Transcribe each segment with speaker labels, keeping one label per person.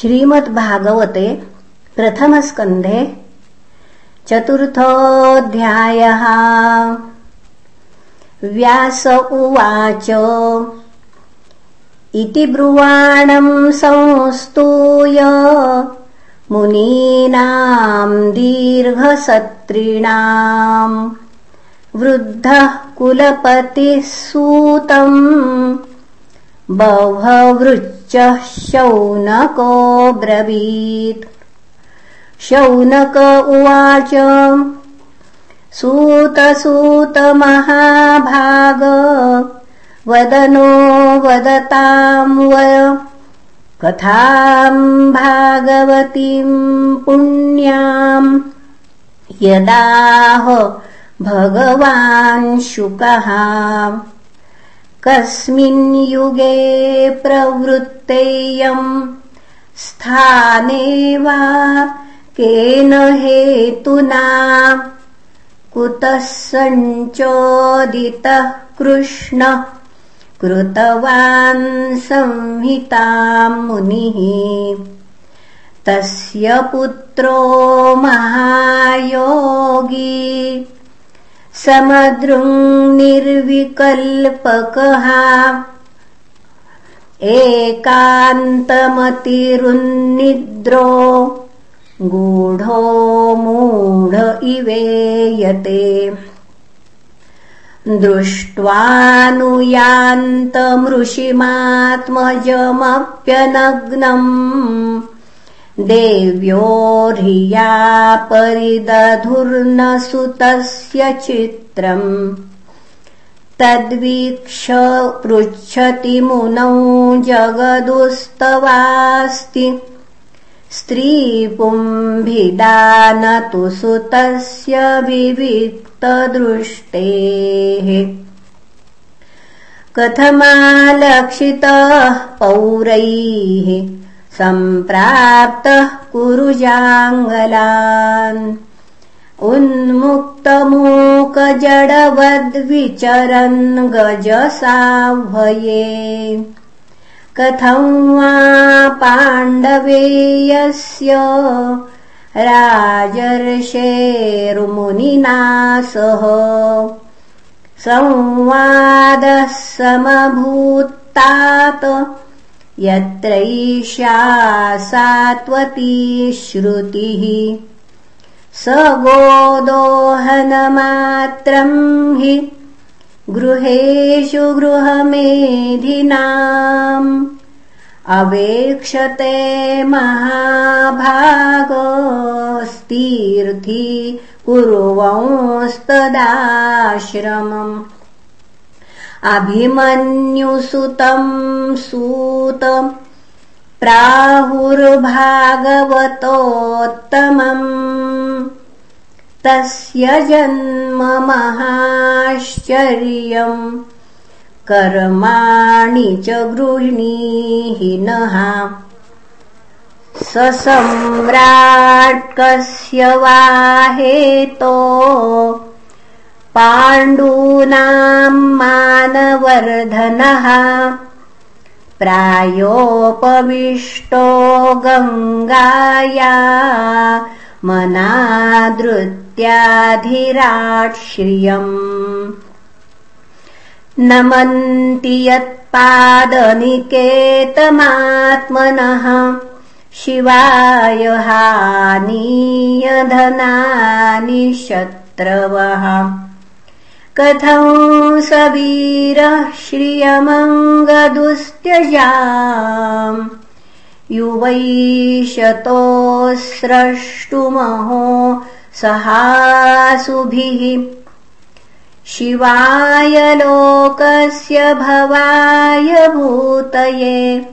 Speaker 1: श्रीमद्भागवते प्रथमस्कन्धे चतुर्थोऽध्यायः। व्यास उवाच इति ब्रुवाणम् संस्तूय मुनीनाम् दीर्घसत्रिणाम् वृद्धः कुलपतिः सूतम् बभवृच्च शौनको ब्रवीत्। शौनक उवाच सूत सूत महाभाग वदनो वदताम् व कथाम् भागवतीम् पुण्याम् यदाह भगवान् शुकः कस्मिन् युगे प्रवृत्तेयम् स्थाने वा केन हेतुना? कुतः सञ्चोदितः कृष्ण कृतवान् संहिताम् मुनिः? तस्य पुत्रो महायोगी निर्विकल्पकः। एकान्तमतिरुन्निद्रो गूढो मूढ इवेयते। दृष्ट्वानुयान्तमृषिमात्मजमप्यनग्नम् देव्योर्हिया परिदधुर्नसुतस्य चित्रम्। तद्वीक्ष पृच्छति मुनौ जगदुस्तवास्ति। स्त्रीपुम्भिदानतु सुतस्य विविक्तदृष्टेः। कथमालक्षितः पौरैः सम्प्राप्तः कुरुजाङ्गलान्। उन्मुक्तमूकजडवद्विचरन् गजसाह्वये। कथं वा पाण्डवेयस्य राजर्षेरुमुनिना सह संवादः समभूत्तात् यत्रैषा सात्वती श्रुतिः। स गोदोहनमात्रम् हि गृहेषु गृहमेधिनाम्। अवेक्षते महाभागस्तीर्थी कुर्वंस्तदाश्रमम् अभिमन्युसुतम् सूत प्राहुर्भागवतोत्तमम्। तस्य जन्म महाश्चर्यम्। कर्माणि च गृह्णीहिनः स सम्राट्कस्य वा हेतो पाण्डूनाम् मानवर्धनः प्रायोपविष्टो गङ्गाया मनादृत्याधिराट् श्रियम् नमन्ति यत्पादनिकेतमात्मनः शिवाय हानीयधनानि शत्रवः कथं सवीरः श्रियमङ्गदुस्त्यजाम्? युवैशतो स्रष्टुमहो सहासुभिः। शिवाय लोकस्य भवाय भूतये।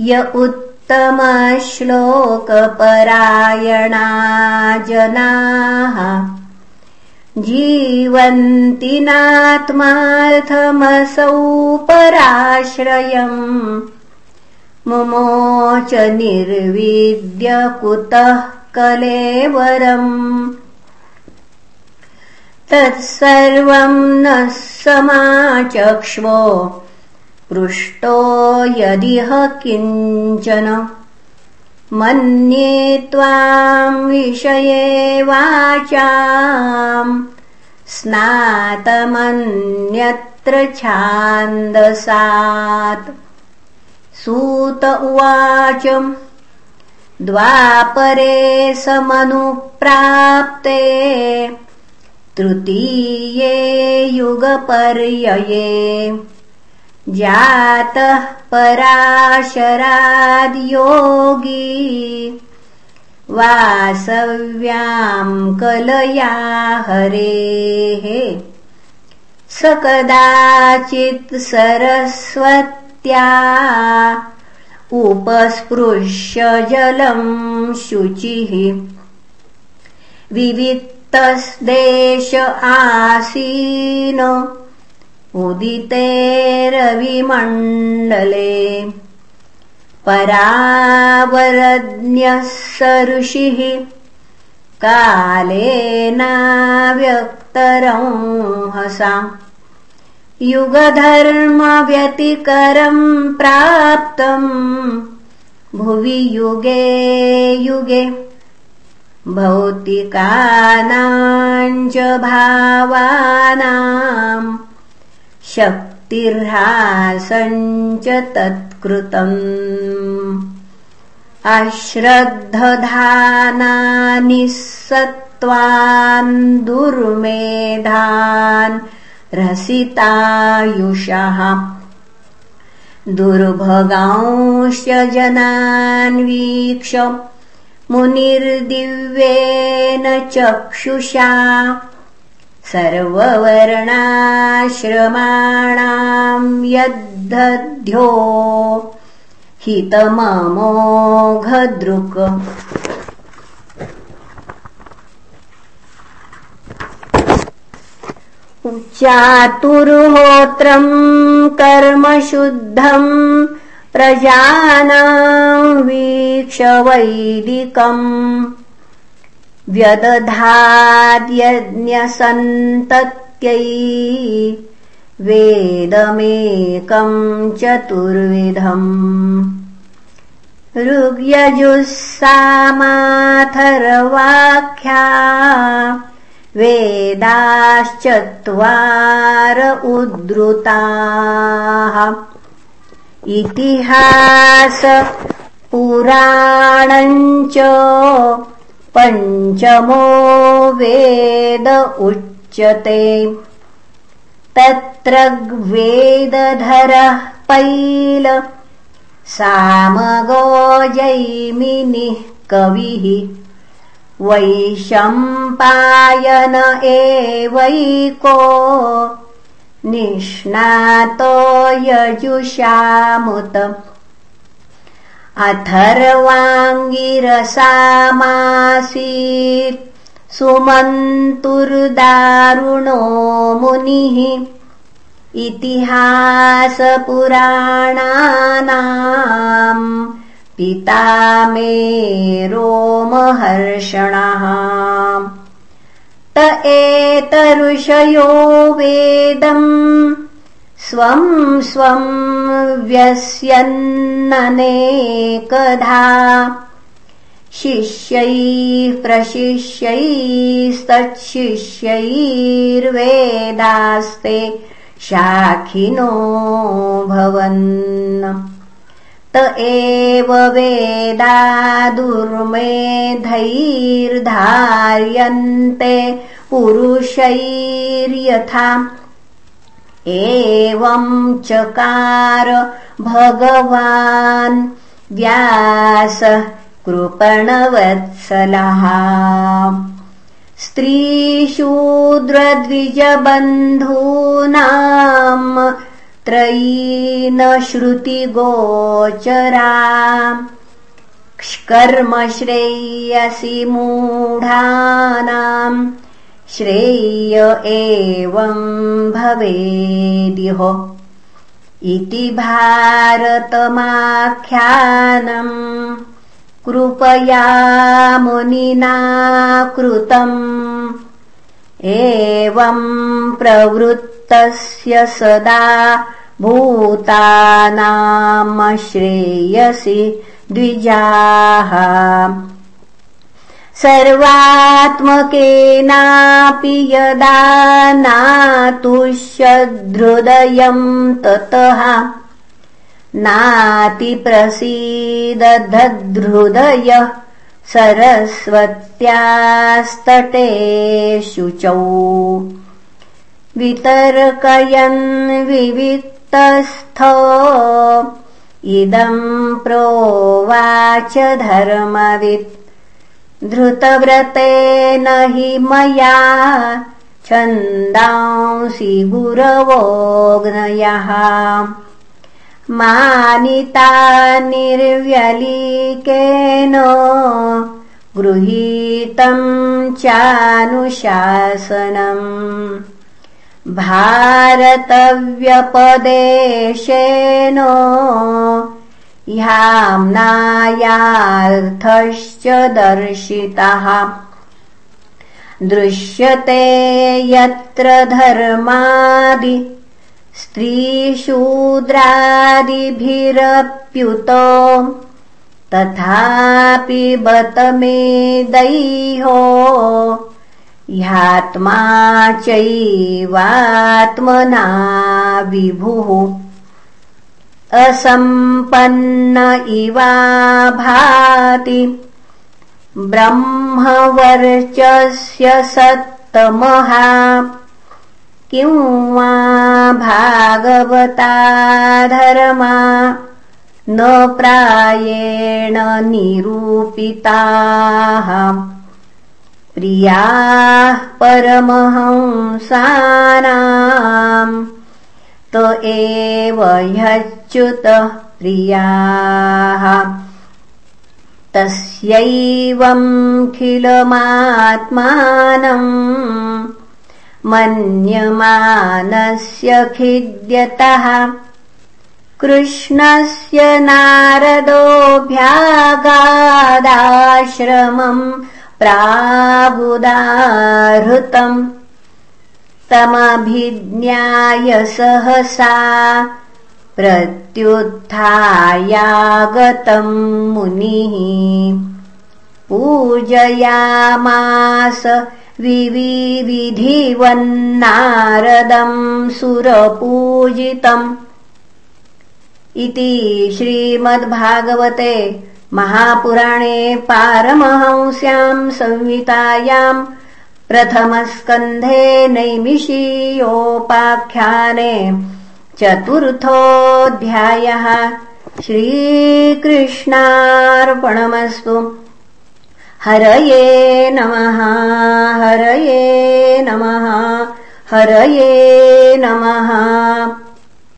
Speaker 1: य उत्तमश्लोकपरायणा जनाः जीवन्ति नात्मार्थमसौ पराश्रयम्। मुमोच निर्विद्य कुतः कलेवरम्। तत्सर्वम् नः समाचक्ष्वो पृष्टो यदिह किञ्चन मन्ये त्वाम् विषये वाचाम् स्नातमन्यत्र छान्दसात्। सूत उवाच द्वापरे समनुप्राप्ते तृतीये युगपर्यये जातः पराशराद्योगी। वासव्याम् कलया हरेः। स कदाचित् सरस्वत्या उपस्पृश्य जलम् शुचिः। विविक्तस्देश आसीन उदिते रविमण्डले परावरज्ञः स ऋषिः कालेनाव्यक्तरंहसाम् युगधर्मव्यतिकरम् प्राप्तम् भुवि युगे युगे। भौतिकानाम् च भावानाम् शक्तिर्हासम् च तत्कृतम् अश्रद्धधानानि सत्त्वान् दुर्मेधान् रसितायुषः दुर्भगांश्च जनान्वीक्ष मुनिर्दिव्येन चक्षुषा सर्ववर्णाश्रमाणाम् यद्धध्यो हितममोघदृक्। चातुर्होत्रम् कर्म शुद्धम् प्रजानाम् वीक्ष वैदिकम् व्यदधाद्यज्ञसन्तत्यै वेदमेकम् चतुर्विधम्। ऋग्यजुस्सामाथर्वाख्या वेदाश्चत्वार उद्धृताः। इतिहास पुराणम् च पञ्चमो वेद उच्यते। तत्र वेदधरः पैल सामगो जैमिनिः कविः। वैशम्पायन एवैको निष्णातो यजुषामुत अथर्वाङ्गिरसामासीत्। सुमन्तुर्दारुणो मुनिः। इतिहासपुराणानाम् पिता मे रोमहर्षणः। त एतऋषयो वेदम्। स्वम् स्वम् व्यस्यन्ननेकधा शिष्यैः प्रशिष्यैस्तच्छिष्यैर्वेदास्ते शाखिनो भवन् त एव वेदादुर्मेधैर्धार्यन्ते पुरुषैर्यथा चकार भगवान् व्यासः कृपणवत्सलः। स्त्रीशूद्रद्विजबन्धूनाम् त्रयी न श्रुतिगोचरा। कर्म श्रेयसि मूढानाम् श्रेय एवम् भवेदिह। इति भारतमाख्यानम्। कृपया मुनिना कृतम्। एवम् प्रवृत्तस्य सदा भूतानाम् श्रेयसि द्विजाः सर्वात्मकेनापि यदा नातुष्यधृदयम् ततः नातिप्रसीदधृदय सरस्वत्यास्तटे शुचौ वितर्कयन् विवित्तस्थ इदम् प्रोवाच धर्मवित् धृतव्रतेन हि मया छन्दांसि गुरवोऽग्नयः मानिता निर्व्यलीकेन गृहीतम् चानुशासनम्। भारतव्यपदेशेन ह्याम्नायार्थश्च दर्शितः। दृश्यते यत्र धर्मादि स्त्रीशूद्रादिभिरप्युत तथापि बत मे दैहो। ह्यात्मा चैवात्मना विभुः असम्पन्न इवा भाति। ब्रह्मवर्चस्य सत्तमहा किं वा भागवता धर्मा? न प्रायेण निरूपिताः। प्रियाः परमहंसानाम् त एव ह्यच्युतः प्रियाः। तस्यैवम् मन्यमानस्य खिद्यतः। कृष्णस्य नारदोऽभ्यागादाश्रमम् प्राबुदाहृतम् तमभिज्ञाय सहसा प्रत्युत्थायागतम् मुनिः। पूजयामास विविधिवन्नारदम् सुरपूजितम्। इति श्रीमद्भागवते महापुराणे पारमहंस्याम् संहितायाम् प्रथमस्कन्धे नैमिषीयोपाख्याने चतुर्थोऽध्यायः। श्रीकृष्णार्पणमस्तु। हरये नमः हरये नमः हरये नमः